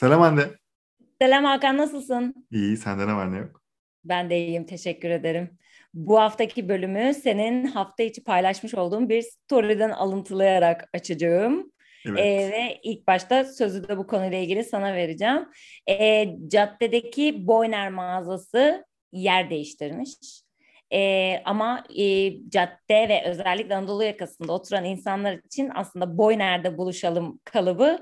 Selam Hande. Selam Hakan nasılsın? İyi, sende ne var ne yok? Ben de iyiyim, teşekkür ederim. Bu haftaki bölümü senin hafta içi paylaşmış olduğun bir story'den alıntılayarak açacağım. Evet. Ee, ve ilk başta sözü de bu konuyla ilgili sana vereceğim. Ee, caddedeki Boyner mağazası yer değiştirmiş. Ee, ama e, cadde ve özellikle Anadolu yakasında oturan insanlar için aslında Boyner'de buluşalım kalıbı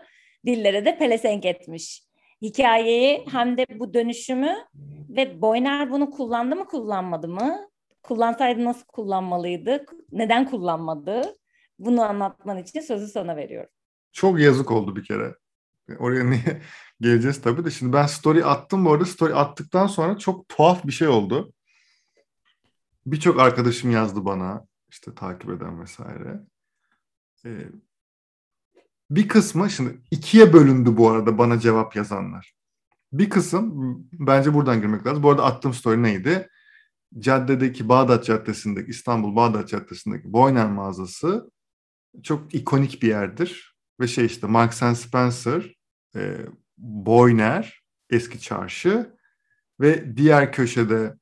dillere de pelesenk etmiş. Hikayeyi hem de bu dönüşümü ve Boyner bunu kullandı mı kullanmadı mı? Kullansaydı nasıl kullanmalıydı? Neden kullanmadı? Bunu anlatman için sözü sana veriyorum. Çok yazık oldu bir kere. Oraya niye geleceğiz tabii de. Şimdi ben story attım bu arada. Story attıktan sonra çok tuhaf bir şey oldu. Birçok arkadaşım yazdı bana. işte takip eden vesaire. Ee, bir kısmı şimdi ikiye bölündü bu arada bana cevap yazanlar. Bir kısım bence buradan girmek lazım. Bu arada attığım story neydi? Caddedeki Bağdat Caddesi'ndeki İstanbul Bağdat Caddesi'ndeki Boyner mağazası çok ikonik bir yerdir. Ve şey işte Marks and Spencer, e, Boyner, eski çarşı ve diğer köşede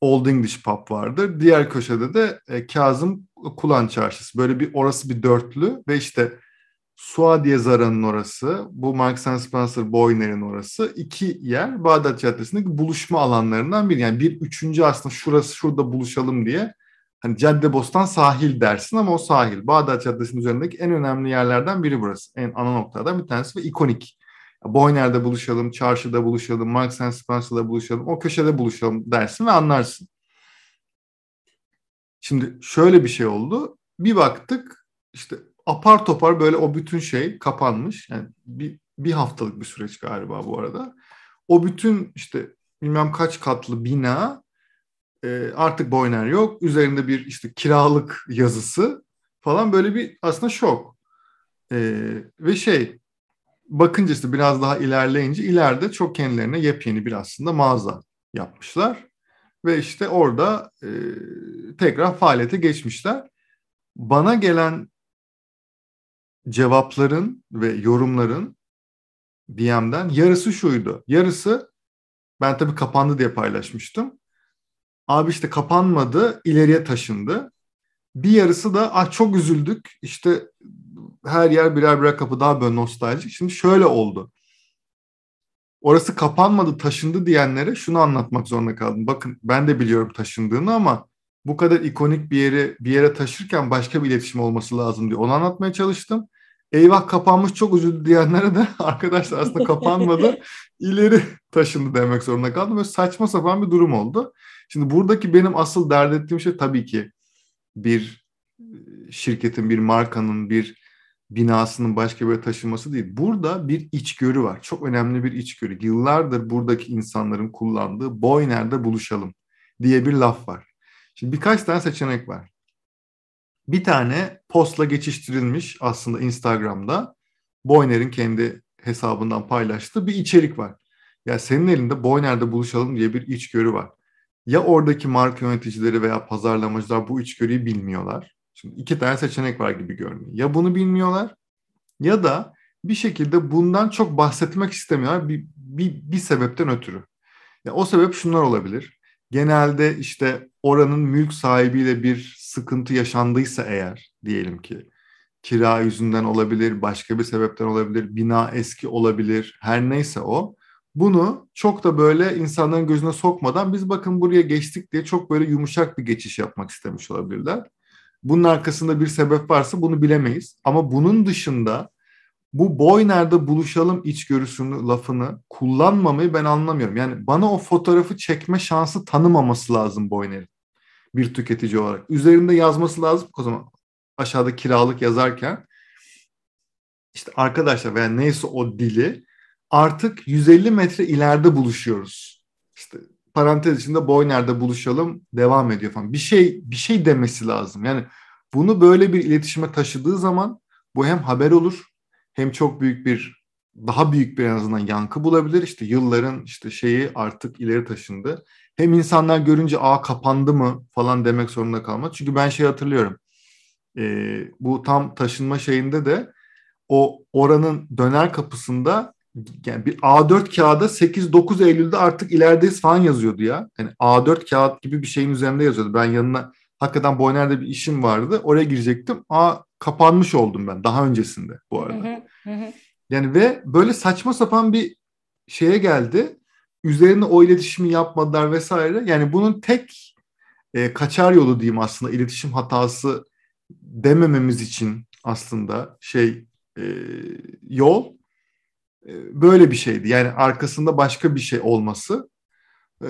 Old English Pub vardır. Diğer köşede de e, Kazım Kulan Çarşısı. Böyle bir orası bir dörtlü ve işte Suadiye Zara'nın orası, bu Marks and Spencer Boyner'in orası iki yer Bağdat Caddesi'ndeki buluşma alanlarından biri. Yani bir üçüncü aslında şurası şurada buluşalım diye hani Caddebostan sahil dersin ama o sahil. Bağdat Caddesi'nin üzerindeki en önemli yerlerden biri burası. En ana noktalardan bir tanesi ve ikonik. Boyner'de buluşalım, çarşıda buluşalım, Marks and Spencer'da buluşalım, o köşede buluşalım dersin ve anlarsın. Şimdi şöyle bir şey oldu. Bir baktık işte apar topar böyle o bütün şey kapanmış. Yani bir, bir haftalık bir süreç galiba bu arada. O bütün işte bilmem kaç katlı bina e, artık Boyner yok. Üzerinde bir işte kiralık yazısı falan böyle bir aslında şok. E, ve şey bakınca işte biraz daha ilerleyince ileride çok kendilerine yepyeni bir aslında mağaza yapmışlar. Ve işte orada e, tekrar faaliyete geçmişler. Bana gelen cevapların ve yorumların DM'den yarısı şuydu. Yarısı ben tabii kapandı diye paylaşmıştım. Abi işte kapanmadı, ileriye taşındı. Bir yarısı da ah çok üzüldük. İşte her yer birer birer kapı daha böyle nostaljik. Şimdi şöyle oldu. Orası kapanmadı, taşındı diyenlere şunu anlatmak zorunda kaldım. Bakın ben de biliyorum taşındığını ama bu kadar ikonik bir yere bir yere taşırken başka bir iletişim olması lazım diye onu anlatmaya çalıştım eyvah kapanmış çok üzüldü diyenlere de arkadaşlar aslında kapanmadı ileri taşındı demek zorunda kaldım. Böyle saçma sapan bir durum oldu. Şimdi buradaki benim asıl dert ettiğim şey tabii ki bir e, şirketin, bir markanın, bir binasının başka bir taşınması değil. Burada bir içgörü var. Çok önemli bir içgörü. Yıllardır buradaki insanların kullandığı boy nerede buluşalım diye bir laf var. Şimdi birkaç tane seçenek var bir tane postla geçiştirilmiş aslında Instagram'da Boyner'in kendi hesabından paylaştığı bir içerik var. Ya senin elinde Boyner'de buluşalım diye bir içgörü var. Ya oradaki marka yöneticileri veya pazarlamacılar bu içgörüyü bilmiyorlar. Şimdi iki tane seçenek var gibi görünüyor. Ya bunu bilmiyorlar ya da bir şekilde bundan çok bahsetmek istemiyorlar bir, bir, bir sebepten ötürü. Ya o sebep şunlar olabilir. Genelde işte oranın mülk sahibiyle bir sıkıntı yaşandıysa eğer diyelim ki kira yüzünden olabilir, başka bir sebepten olabilir, bina eski olabilir, her neyse o. Bunu çok da böyle insanların gözüne sokmadan biz bakın buraya geçtik diye çok böyle yumuşak bir geçiş yapmak istemiş olabilirler. Bunun arkasında bir sebep varsa bunu bilemeyiz. Ama bunun dışında bu boy nerede buluşalım içgörüsünü lafını kullanmamayı ben anlamıyorum. Yani bana o fotoğrafı çekme şansı tanımaması lazım Boyner'in bir tüketici olarak. Üzerinde yazması lazım o zaman aşağıda kiralık yazarken işte arkadaşlar veya neyse o dili artık 150 metre ileride buluşuyoruz. İşte parantez içinde boy nerede buluşalım devam ediyor falan. Bir şey bir şey demesi lazım. Yani bunu böyle bir iletişime taşıdığı zaman bu hem haber olur hem çok büyük bir daha büyük bir en azından yankı bulabilir. İşte yılların işte şeyi artık ileri taşındı. Hem insanlar görünce a kapandı mı falan demek zorunda kalmaz. Çünkü ben şey hatırlıyorum. E, bu tam taşınma şeyinde de o oranın döner kapısında yani bir A4 kağıda 8-9 Eylül'de artık ilerideyiz falan yazıyordu ya. Yani A4 kağıt gibi bir şeyin üzerinde yazıyordu. Ben yanına hakikaten Boyner'de bir işim vardı. Oraya girecektim. Aa kapanmış oldum ben daha öncesinde bu arada. Yani ve böyle saçma sapan bir şeye geldi. Üzerine o iletişimi yapmadılar vesaire. Yani bunun tek e, kaçar yolu diyeyim aslında iletişim hatası demememiz için aslında şey e, yol e, böyle bir şeydi. Yani arkasında başka bir şey olması. E,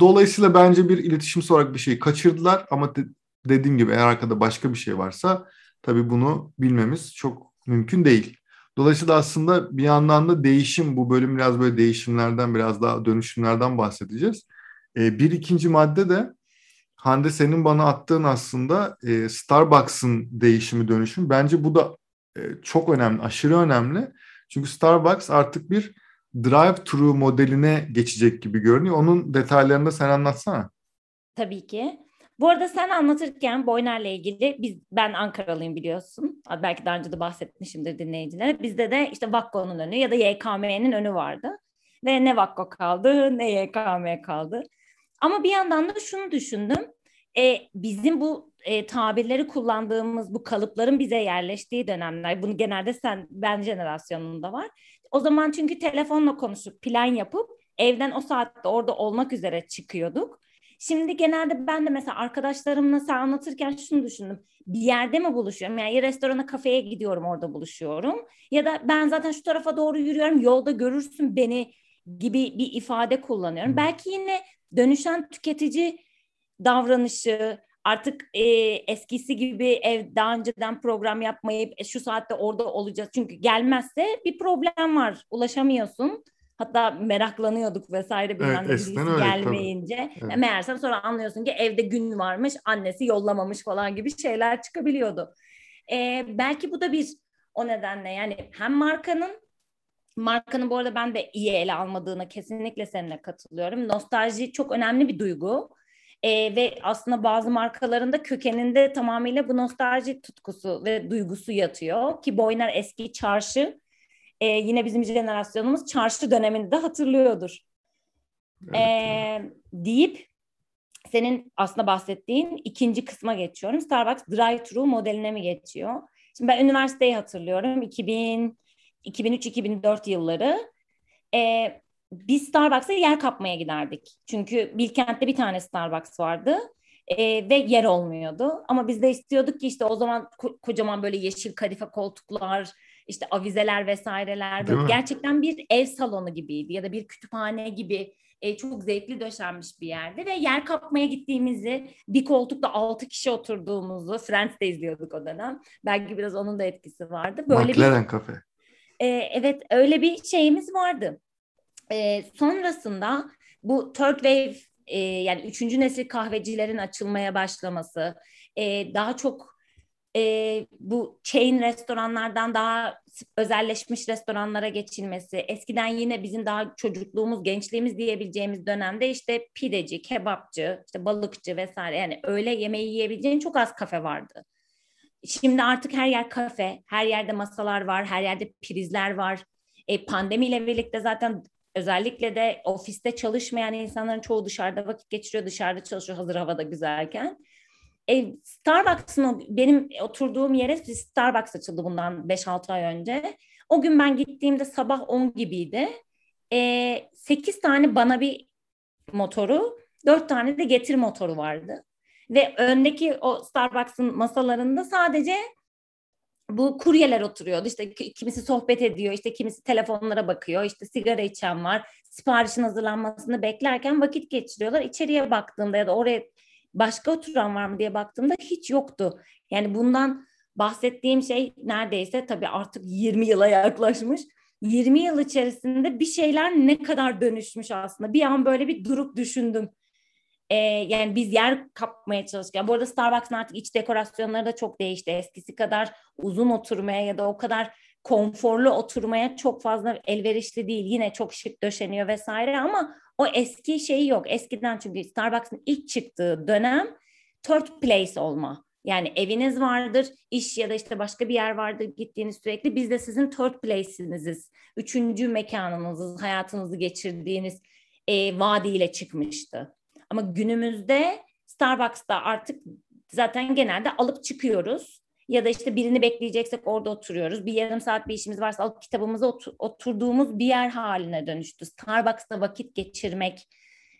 dolayısıyla bence bir iletişim olarak bir şeyi kaçırdılar ama de, dediğim gibi eğer arkada başka bir şey varsa tabii bunu bilmemiz çok mümkün değil. Dolayısıyla aslında bir yandan da değişim, bu bölüm biraz böyle değişimlerden, biraz daha dönüşümlerden bahsedeceğiz. E, bir ikinci madde de Hande senin bana attığın aslında e, Starbucks'ın değişimi dönüşüm. Bence bu da e, çok önemli, aşırı önemli. Çünkü Starbucks artık bir drive-thru modeline geçecek gibi görünüyor. Onun detaylarını da sen anlatsana. Tabii ki. Bu arada sen anlatırken Boyner'le ilgili biz ben Ankaralıyım biliyorsun. Belki daha önce de bahsetmişimdir dinleyicilere. Bizde de işte Vakko'nun önü ya da YKM'nin önü vardı. Ve ne Vakko kaldı ne YKM kaldı. Ama bir yandan da şunu düşündüm. E, bizim bu e, tabirleri kullandığımız bu kalıpların bize yerleştiği dönemler. Bunu genelde sen ben jenerasyonunda var. O zaman çünkü telefonla konuşup plan yapıp evden o saatte orada olmak üzere çıkıyorduk. Şimdi genelde ben de mesela arkadaşlarımla sen anlatırken şunu düşündüm. Bir yerde mi buluşuyorum? Yani ya restorana, kafeye gidiyorum orada buluşuyorum. Ya da ben zaten şu tarafa doğru yürüyorum yolda görürsün beni gibi bir ifade kullanıyorum. Belki yine dönüşen tüketici davranışı artık e, eskisi gibi ev daha önceden program yapmayıp e, şu saatte orada olacağız. Çünkü gelmezse bir problem var. Ulaşamıyorsun. Hatta meraklanıyorduk vesaire bir evet, anda birisi öyle, gelmeyince. Evet. Meğersem sonra anlıyorsun ki evde gün varmış, annesi yollamamış falan gibi şeyler çıkabiliyordu. Ee, belki bu da bir o nedenle yani hem markanın markanın bu arada ben de iyi ele almadığına kesinlikle seninle katılıyorum. Nostalji çok önemli bir duygu. E, ve aslında bazı markalarında kökeninde tamamıyla bu nostalji tutkusu ve duygusu yatıyor. Ki Boyner eski çarşı e, yine bizim jenerasyonumuz çarşı döneminde de hatırlıyordur. Evet. E, deyip senin aslında bahsettiğin ikinci kısma geçiyorum. Starbucks drive-thru modeline mi geçiyor? Şimdi ben üniversiteyi hatırlıyorum. 2000 2003-2004 yılları. E, biz Starbucks'a yer kapmaya giderdik. Çünkü Bilkent'te bir tane Starbucks vardı. E, ve yer olmuyordu. Ama biz de istiyorduk ki işte o zaman ko- kocaman böyle yeşil kadife koltuklar, işte avizeler vesaireler. Böyle gerçekten bir ev salonu gibiydi ya da bir kütüphane gibi e, çok zevkli döşenmiş bir yerde ve yer kapmaya gittiğimizi bir koltukta altı kişi oturduğumuzu Friends'te izliyorduk o dönem. Belki biraz onun da etkisi vardı. Böyle McLaren bir, kafe. E, evet öyle bir şeyimiz vardı. E, sonrasında bu third wave e, yani üçüncü nesil kahvecilerin açılmaya başlaması, e, daha çok e, bu chain restoranlardan daha özelleşmiş restoranlara geçilmesi, eskiden yine bizim daha çocukluğumuz, gençliğimiz diyebileceğimiz dönemde işte pideci, kebapçı, işte balıkçı vesaire yani öyle yemeği yiyebileceğin çok az kafe vardı. Şimdi artık her yer kafe, her yerde masalar var, her yerde prizler var. E, pandemiyle birlikte zaten özellikle de ofiste çalışmayan insanların çoğu dışarıda vakit geçiriyor, dışarıda çalışıyor hazır havada güzelken. E, Starbucks'ın benim oturduğum yere Starbucks açıldı bundan 5-6 ay önce. O gün ben gittiğimde sabah 10 gibiydi. E, 8 tane bana bir motoru, 4 tane de getir motoru vardı. Ve öndeki o Starbucks'ın masalarında sadece bu kuryeler oturuyordu. İşte kimisi sohbet ediyor, işte kimisi telefonlara bakıyor, işte sigara içen var. Siparişin hazırlanmasını beklerken vakit geçiriyorlar. İçeriye baktığımda ya da oraya başka oturan var mı diye baktığımda hiç yoktu. Yani bundan bahsettiğim şey neredeyse tabii artık 20 yıla yaklaşmış. 20 yıl içerisinde bir şeyler ne kadar dönüşmüş aslında. Bir an böyle bir durup düşündüm. Ee, yani biz yer kapmaya çalışırken. Bu arada Starbucks'ın artık iç dekorasyonları da çok değişti. Eskisi kadar uzun oturmaya ya da o kadar konforlu oturmaya çok fazla elverişli değil. Yine çok şık döşeniyor vesaire ama o eski şeyi yok. Eskiden çünkü Starbucks'ın ilk çıktığı dönem third place olma. Yani eviniz vardır, iş ya da işte başka bir yer vardır gittiğiniz sürekli. Biz de sizin third place'iniziz. Üçüncü mekanınızız, hayatınızı geçirdiğiniz e, vaadiyle çıkmıştı. Ama günümüzde Starbucks'ta artık zaten genelde alıp çıkıyoruz. Ya da işte birini bekleyeceksek orada oturuyoruz. Bir yarım saat bir işimiz varsa alıp kitabımıza otur- oturduğumuz bir yer haline dönüştü. Starbucks'ta vakit geçirmek,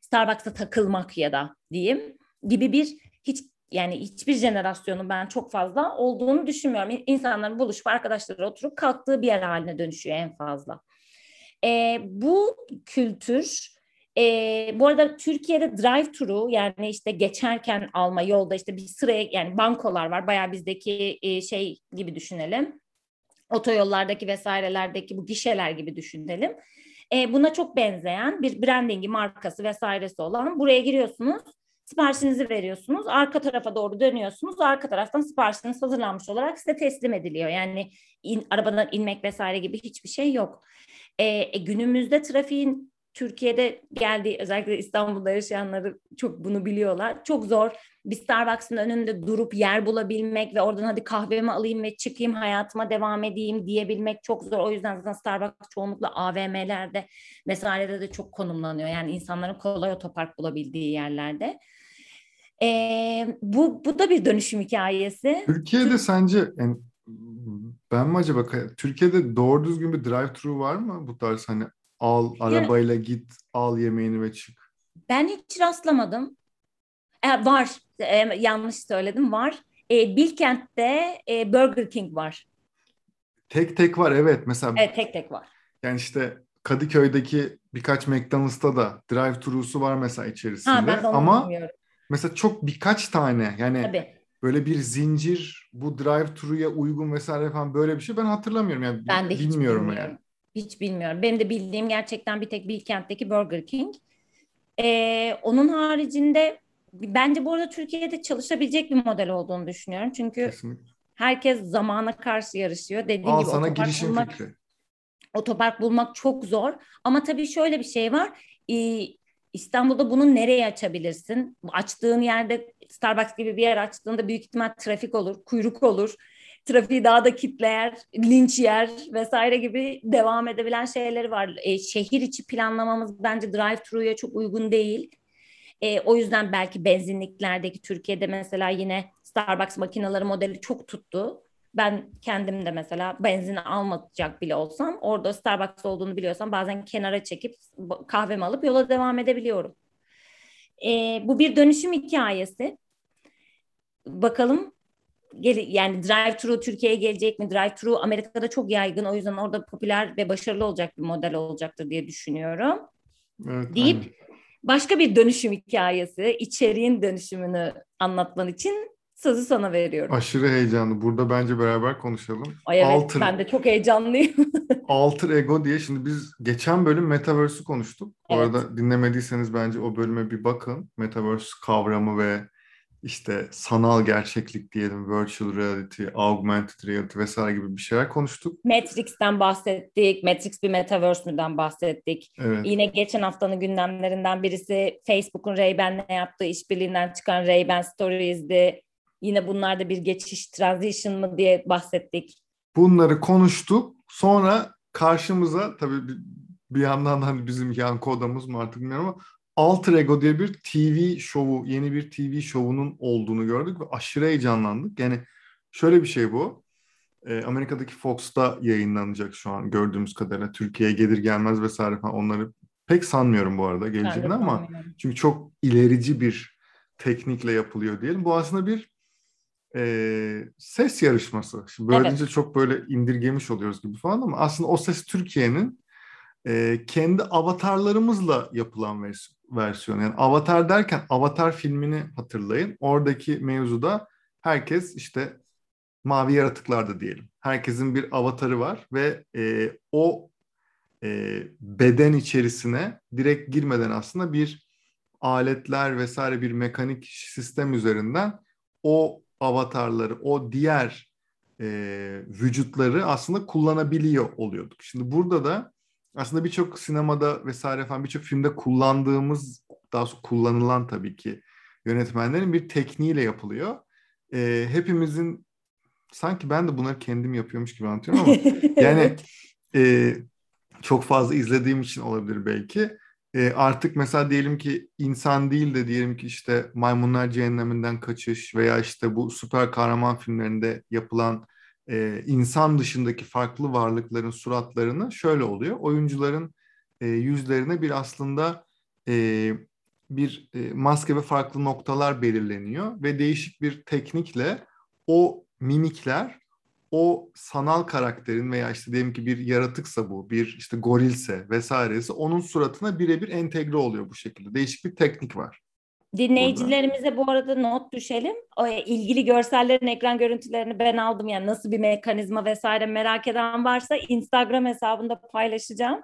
Starbucks'ta takılmak ya da diyeyim gibi bir hiç yani hiçbir jenerasyonun ben çok fazla olduğunu düşünmüyorum. İnsanların buluşup arkadaşları oturup kalktığı bir yer haline dönüşüyor en fazla. E, bu kültür e, bu arada Türkiye'de drive-thru yani işte geçerken alma yolda işte bir sıraya yani bankolar var. Bayağı bizdeki e, şey gibi düşünelim. Otoyollardaki vesairelerdeki bu gişeler gibi düşünelim. E, buna çok benzeyen bir brandingi markası vesairesi olan buraya giriyorsunuz siparişinizi veriyorsunuz. Arka tarafa doğru dönüyorsunuz. Arka taraftan siparişiniz hazırlanmış olarak size teslim ediliyor. Yani in, arabadan inmek vesaire gibi hiçbir şey yok. E, günümüzde trafiğin Türkiye'de geldiği özellikle İstanbul'da yaşayanları çok bunu biliyorlar. Çok zor bir Starbucks'ın önünde durup yer bulabilmek ve oradan hadi kahvemi alayım ve çıkayım hayatıma devam edeyim diyebilmek çok zor. O yüzden zaten Starbucks çoğunlukla AVM'lerde vesairede de çok konumlanıyor. Yani insanların kolay otopark bulabildiği yerlerde. Ee, bu, bu da bir dönüşüm hikayesi. Türkiye'de Türk... sence yani ben mi acaba Türkiye'de doğru düzgün bir drive-thru var mı bu tarz hani al arabayla git al yemeğini ve çık? Ben hiç rastlamadım. E, var e, yanlış söyledim var. E, Bilkent'te e, Burger King var. Tek tek var evet mesela. Evet tek tek var. Yani işte Kadıköy'deki birkaç McDonald's'ta da drive-thru'su var mesela içerisinde. Ha, ben de onu Ama bilmiyorum mesela çok birkaç tane yani Tabii. böyle bir zincir bu drive thru'ya uygun vesaire falan böyle bir şey ben hatırlamıyorum yani ben de bilmiyorum hiç yani. Hiç bilmiyorum. Benim de bildiğim gerçekten bir tek Bilkent'teki Burger King. Ee, onun haricinde bence bu arada Türkiye'de çalışabilecek bir model olduğunu düşünüyorum. Çünkü Kesinlikle. herkes zamana karşı yarışıyor. Dediğim Al gibi sana girişim bulmak, fikri. Otopark bulmak çok zor. Ama tabii şöyle bir şey var. Ee, İstanbul'da bunu nereye açabilirsin? Açtığın yerde Starbucks gibi bir yer açtığında büyük ihtimal trafik olur, kuyruk olur. Trafiği daha da kitler, linç yer vesaire gibi devam edebilen şeyleri var. E, şehir içi planlamamız bence drive-thru'ya çok uygun değil. E, o yüzden belki benzinliklerdeki Türkiye'de mesela yine Starbucks makineleri modeli çok tuttu. Ben kendim de mesela benzin almayacak bile olsam orada Starbucks olduğunu biliyorsam bazen kenara çekip kahvemi alıp yola devam edebiliyorum. E, bu bir dönüşüm hikayesi. Bakalım yani drive-thru Türkiye'ye gelecek mi? Drive-thru Amerika'da çok yaygın. O yüzden orada popüler ve başarılı olacak bir model olacaktır diye düşünüyorum. Evet, deyip aynen. başka bir dönüşüm hikayesi, içeriğin dönüşümünü anlatman için sözü sana veriyorum. Aşırı heyecanlı. Burada bence beraber konuşalım. Ay evet Alter, ben de çok heyecanlıyım. Alter Ego diye şimdi biz geçen bölüm Metaverse'ü konuştuk. Bu evet. arada dinlemediyseniz bence o bölüme bir bakın. Metaverse kavramı ve işte sanal gerçeklik diyelim, virtual reality, augmented reality vesaire gibi bir şeyler konuştuk. Matrix'ten bahsettik. Matrix bir metaverse müden bahsettik. Evet. Yine geçen haftanın gündemlerinden birisi Facebook'un Ray-Ban'le yaptığı işbirliğinden çıkan Ray-Ban Stories'di. Yine bunlarda bir geçiş, transition mı diye bahsettik. Bunları konuştuk. Sonra karşımıza tabii bir, yandan hani bizim yan kodamız mı artık bilmiyorum ama Alter Ego diye bir TV şovu, yeni bir TV şovunun olduğunu gördük ve aşırı heyecanlandık. Yani şöyle bir şey bu. E, Amerika'daki Fox'ta yayınlanacak şu an gördüğümüz kadarıyla. Türkiye'ye gelir gelmez vesaire falan onları pek sanmıyorum bu arada geleceğini ama çünkü çok ilerici bir teknikle yapılıyor diyelim. Bu aslında bir e, ses yarışması. Şimdi böyle evet. çok böyle indirgemiş oluyoruz gibi falan ama aslında o ses Türkiye'nin e, kendi avatarlarımızla yapılan vers- versiyonu. Yani avatar derken avatar filmini hatırlayın. Oradaki mevzuda herkes işte mavi yaratıklarda diyelim. Herkesin bir avatarı var ve e, o e, beden içerisine direkt girmeden aslında bir aletler vesaire bir mekanik sistem üzerinden o avatarları, o diğer e, vücutları aslında kullanabiliyor oluyorduk. Şimdi burada da aslında birçok sinemada vesaire falan birçok filmde kullandığımız daha sonra kullanılan tabii ki yönetmenlerin bir tekniğiyle yapılıyor. e, hepimizin sanki ben de bunları kendim yapıyormuş gibi anlatıyorum ama yani e, çok fazla izlediğim için olabilir belki. E, artık mesela diyelim ki insan değil de diyelim ki işte maymunlar cehenneminden kaçış veya işte bu süper kahraman filmlerinde yapılan e, insan dışındaki farklı varlıkların suratlarını şöyle oluyor. Oyuncuların e, yüzlerine bir aslında e, bir e, maske ve farklı noktalar belirleniyor ve değişik bir teknikle o mimikler o sanal karakterin veya işte diyelim ki bir yaratıksa bu, bir işte gorilse vesairesi onun suratına birebir entegre oluyor bu şekilde. Değişik bir teknik var. Dinleyicilerimize bu arada not düşelim. O e, ilgili görsellerin ekran görüntülerini ben aldım. Yani nasıl bir mekanizma vesaire merak eden varsa Instagram hesabında paylaşacağım.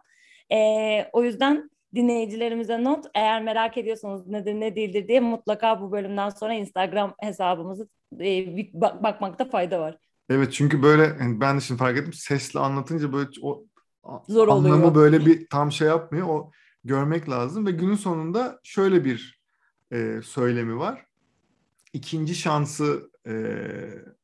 Ee, o yüzden dinleyicilerimize not. Eğer merak ediyorsanız nedir ne değildir diye mutlaka bu bölümden sonra Instagram hesabımızı e, bak- bakmakta fayda var. Evet çünkü böyle yani ben de şimdi fark ettim sesli anlatınca böyle o Zor anlamı oluyor. böyle bir tam şey yapmıyor. O görmek lazım ve günün sonunda şöyle bir e, söylemi var. İkinci şansı e,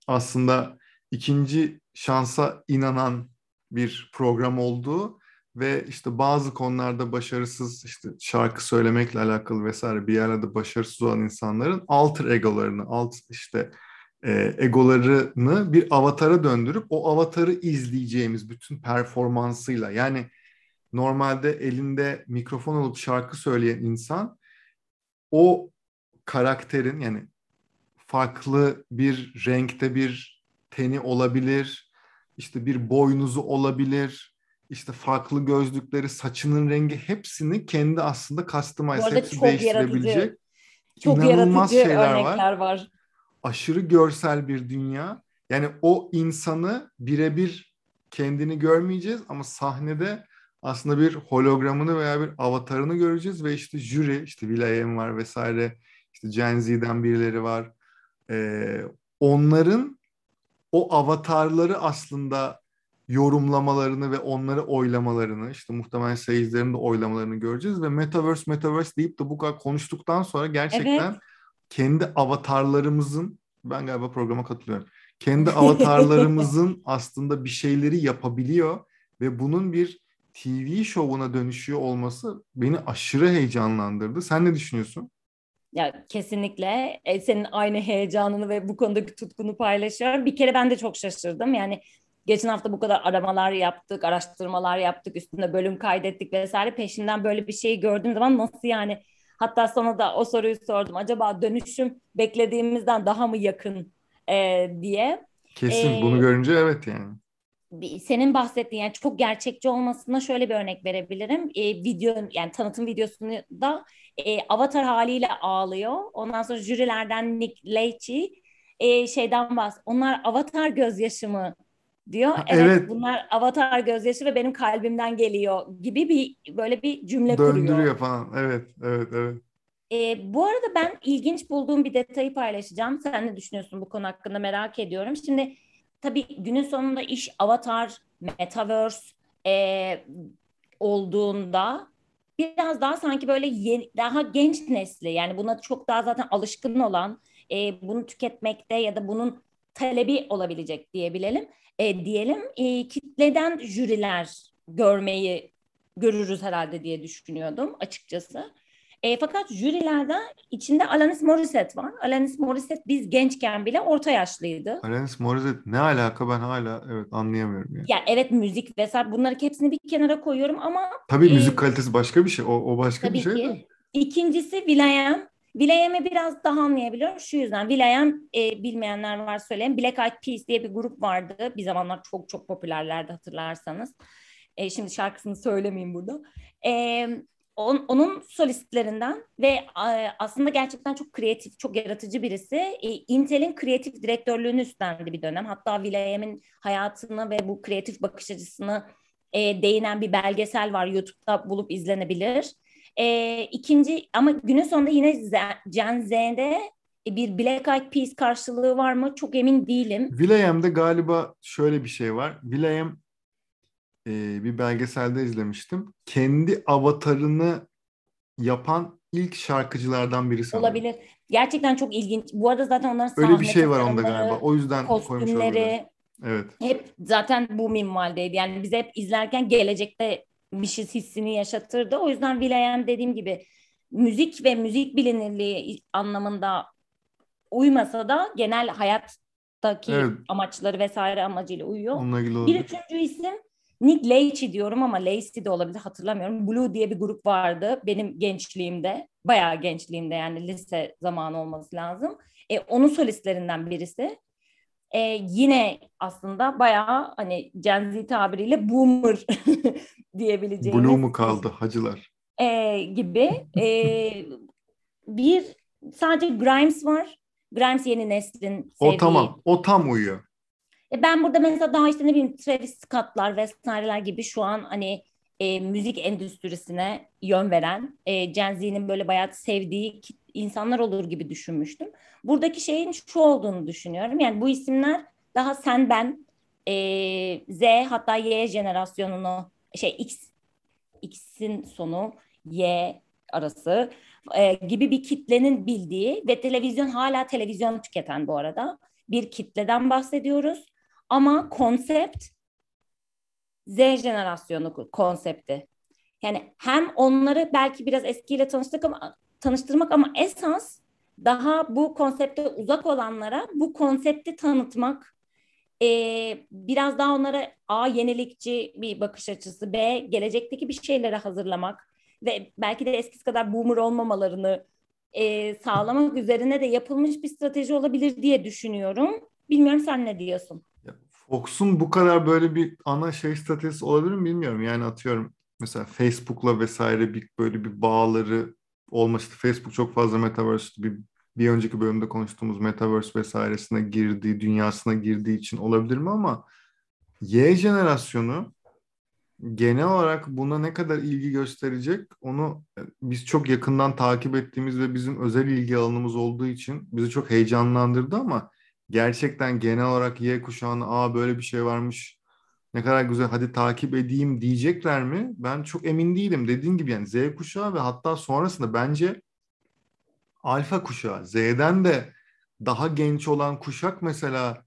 aslında ikinci şansa inanan bir program olduğu ve işte bazı konularda başarısız işte şarkı söylemekle alakalı vesaire bir yerlerde başarısız olan insanların alter egolarını, alt işte e, egolarını bir avatara döndürüp o avatarı izleyeceğimiz bütün performansıyla yani normalde elinde mikrofon olup şarkı söyleyen insan o karakterin yani farklı bir renkte bir teni olabilir, işte bir boynuzu olabilir, işte farklı gözlükleri, saçının rengi hepsini kendi aslında customize, hepsi çok değiştirebilecek yaratıcı, çok inanılmaz yaratıcı şeyler örnekler var. var. Aşırı görsel bir dünya. Yani o insanı birebir kendini görmeyeceğiz ama sahnede aslında bir hologramını veya bir avatarını göreceğiz ve işte jüri, işte Will.i.am var vesaire, işte Gen Z'den birileri var. Ee, onların o avatarları aslında yorumlamalarını ve onları oylamalarını, işte muhtemelen seyircilerin de oylamalarını göreceğiz ve Metaverse, Metaverse deyip de bu kadar konuştuktan sonra gerçekten Evet. kendi avatarlarımızın, ben galiba programa katılıyorum, kendi avatarlarımızın aslında bir şeyleri yapabiliyor ve bunun bir TV şovuna dönüşüyor olması beni aşırı heyecanlandırdı. Sen ne düşünüyorsun? Ya kesinlikle e, senin aynı heyecanını ve bu konudaki tutkunu paylaşıyorum. Bir kere ben de çok şaşırdım. Yani geçen hafta bu kadar aramalar yaptık, araştırmalar yaptık, üstünde bölüm kaydettik vesaire. Peşinden böyle bir şeyi gördüğüm zaman nasıl yani? Hatta sana da o soruyu sordum. Acaba dönüşüm beklediğimizden daha mı yakın e, diye. Kesin Ee, bunu görünce evet yani. Senin bahsettiğin yani çok gerçekçi olmasına şöyle bir örnek verebilirim. E, video yani tanıtım videosunu da e, avatar haliyle ağlıyor. Ondan sonra jürilerden Nick Lachey e, şeyden bahs. Onlar avatar gözyaşı mı diyor. Ha, evet, evet. bunlar avatar gözyaşı ve benim kalbimden geliyor gibi bir böyle bir cümle kuruyor. Döndürüyor falan. Evet, evet, evet. E, bu arada ben ilginç bulduğum bir detayı paylaşacağım. Sen ne düşünüyorsun bu konu hakkında merak ediyorum. Şimdi tabii günün sonunda iş avatar, metaverse e, olduğunda biraz daha sanki böyle yeni- daha genç nesli yani buna çok daha zaten alışkın olan e, bunu tüketmekte ya da bunun talebi olabilecek diyebilelim. E, diyelim e, kitleden jüriler görmeyi görürüz herhalde diye düşünüyordum açıkçası. E, fakat jürilerde içinde Alanis Morissette var. Alanis Morissette biz gençken bile orta yaşlıydı. Alanis Morissette ne alaka ben hala evet anlayamıyorum yani. Ya evet müzik vesaire bunları hepsini bir kenara koyuyorum ama Tabii e, müzik kalitesi başka bir şey. O, o başka tabii bir şey de. ki. İkincisi Will.i.am. Will.i.am'i biraz daha anlayabiliyorum. Şu yüzden Will.i.am e, bilmeyenler var söyleyeyim. Black Eyed Peas diye bir grup vardı. Bir zamanlar çok çok popülerlerdi hatırlarsanız. E, şimdi şarkısını söylemeyeyim burada. E, on- onun solistlerinden ve e, aslında gerçekten çok kreatif, çok yaratıcı birisi. E, Intel'in kreatif direktörlüğünü üstlendi bir dönem. Hatta Will.i.am'in hayatını ve bu kreatif bakış açısını e, değinen bir belgesel var. YouTube'da bulup izlenebilir. E, ikinci ama günün sonunda yine Gen Z'de bir Black Eyed Peas karşılığı var mı? Çok emin değilim. Will.i.am'de galiba şöyle bir şey var. Will.i.am e, bir belgeselde izlemiştim. Kendi avatarını yapan ilk şarkıcılardan biri sanırım. Olabilir. Gerçekten çok ilginç. Bu arada zaten onların Öyle bir şey var onda galiba. O yüzden kostümleri Evet. Hep zaten bu minvaldeydi. Yani bize hep izlerken gelecekte bir şey hissini yaşatırdı. O yüzden Will.i.am dediğim gibi müzik ve müzik bilinirliği anlamında uymasa da genel hayattaki evet. amaçları vesaire amacıyla uyuyor. Bir üçüncü isim Nick Lachey diyorum ama Lacey de olabilir hatırlamıyorum. Blue diye bir grup vardı benim gençliğimde. Bayağı gençliğimde yani lise zamanı olması lazım. E, onun solistlerinden birisi. E, yine aslında bayağı hani Gen Z tabiriyle boomer diyebileceğimiz. Blue mu kaldı hacılar? E, gibi. E, bir sadece Grimes var. Grimes yeni neslin sevdiği. O tamam. O tam uyuyor. E ben burada mesela daha işte ne bileyim Travis Scott'lar vesaireler gibi şu an hani e, müzik endüstrisine yön veren e, Gen Z'nin böyle bayağı sevdiği insanlar olur gibi düşünmüştüm. Buradaki şeyin şu olduğunu düşünüyorum. Yani bu isimler daha sen ben e, Z hatta Y jenerasyonunu şey X X'in sonu Y arası e, gibi bir kitlenin bildiği ve televizyon hala televizyon tüketen bu arada bir kitleden bahsediyoruz. Ama konsept Z jenerasyonu konsepti. Yani hem onları belki biraz eskiyle tanıştık ama tanıştırmak ama esas daha bu konsepte uzak olanlara bu konsepti tanıtmak, e, biraz daha onlara A yenilikçi bir bakış açısı, B gelecekteki bir şeylere hazırlamak ve belki de eskisi kadar boomer olmamalarını e, sağlamak üzerine de yapılmış bir strateji olabilir diye düşünüyorum. Bilmiyorum sen ne diyorsun? Fox'un bu kadar böyle bir ana şey stratejisi olabilir mi bilmiyorum. Yani atıyorum mesela Facebook'la vesaire bir böyle bir bağları olması. Facebook çok fazla Metaverse bir bir önceki bölümde konuştuğumuz Metaverse vesairesine girdiği, dünyasına girdiği için olabilir mi ama Y jenerasyonu genel olarak buna ne kadar ilgi gösterecek onu e, biz çok yakından takip ettiğimiz ve bizim özel ilgi alanımız olduğu için bizi çok heyecanlandırdı ama gerçekten genel olarak Y kuşağına aa böyle bir şey varmış ne kadar güzel hadi takip edeyim diyecekler mi? Ben çok emin değilim. Dediğin gibi yani Z kuşağı ve hatta sonrasında bence alfa kuşağı Z'den de daha genç olan kuşak mesela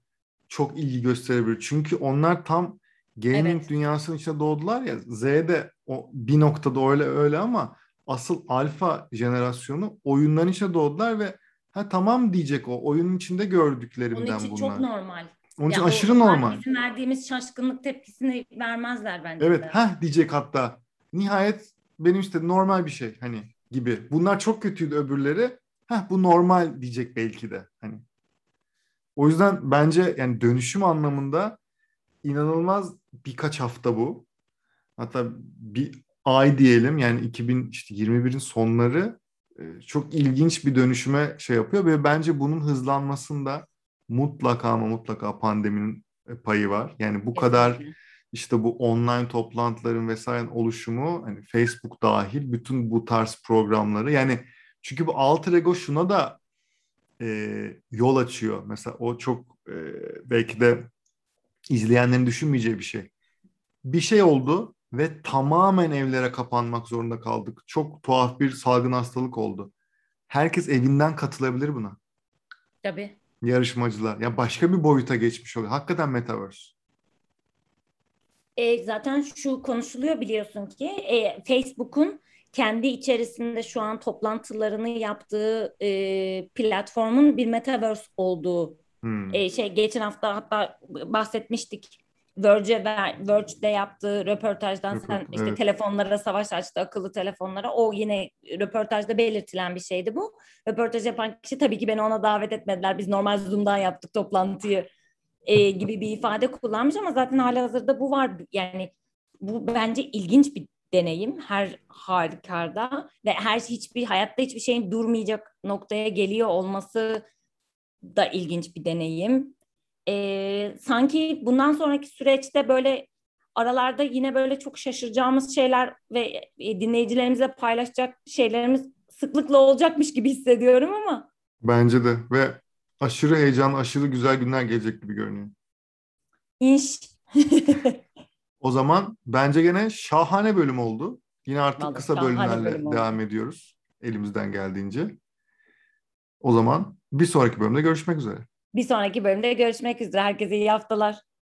çok ilgi gösterebilir. Çünkü onlar tam gaming evet. dünyasının içinde doğdular ya. Z'de o bir noktada öyle öyle ama asıl alfa jenerasyonu oyunların içinde doğdular ve ha tamam diyecek o oyunun içinde gördüklerimden bunlar. Onun için bunlar. çok normal. Onun için ya aşırı normal. Bizim verdiğimiz şaşkınlık tepkisini vermezler bence. Evet, ha diyecek hatta. Nihayet benim işte normal bir şey hani gibi. Bunlar çok kötüydü öbürleri. Ha bu normal diyecek belki de hani. O yüzden bence yani dönüşüm anlamında inanılmaz birkaç hafta bu. Hatta bir ay diyelim yani 2021'in sonları çok ilginç bir dönüşüme şey yapıyor ve bence bunun hızlanmasında mutlaka ama mutlaka pandeminin e, payı var. Yani bu kadar işte bu online toplantıların vesaire oluşumu hani Facebook dahil bütün bu tarz programları yani çünkü bu alter ego şuna da e, yol açıyor. Mesela o çok e, belki de izleyenlerin düşünmeyeceği bir şey. Bir şey oldu ve tamamen evlere kapanmak zorunda kaldık. Çok tuhaf bir salgın hastalık oldu. Herkes evinden katılabilir buna. Tabii. Yarışmacılar. Ya başka bir boyuta geçmiş oluyor. Hakikaten metaverse. E, zaten şu konuşuluyor biliyorsun ki e, Facebook'un kendi içerisinde şu an toplantılarını yaptığı e, platformun bir metaverse olduğu hmm. e, şey geçen hafta hatta bahsetmiştik. Verge Verge'de yaptığı röportajdan sen işte evet. telefonlara savaş açtı akıllı telefonlara o yine röportajda belirtilen bir şeydi bu. Röportaj yapan kişi tabii ki beni ona davet etmediler. Biz normal Zoom'dan yaptık toplantıyı e, gibi bir ifade kullanmış ama zaten hali hazırda bu var. Yani bu bence ilginç bir deneyim her halükarda ve her hiçbir hayatta hiçbir şeyin durmayacak noktaya geliyor olması da ilginç bir deneyim. Ee, sanki bundan sonraki süreçte böyle aralarda yine böyle çok şaşıracağımız şeyler ve e, dinleyicilerimize paylaşacak şeylerimiz sıklıkla olacakmış gibi hissediyorum ama. Bence de ve aşırı heyecan, aşırı güzel günler gelecek gibi görünüyor. İnş. O zaman bence gene şahane bölüm oldu. Yine artık Vallahi kısa bölümlerle bölüm oldu. devam ediyoruz. Elimizden geldiğince. O zaman bir sonraki bölümde görüşmek üzere. Bir sonraki bölümde görüşmek üzere. Herkese iyi haftalar.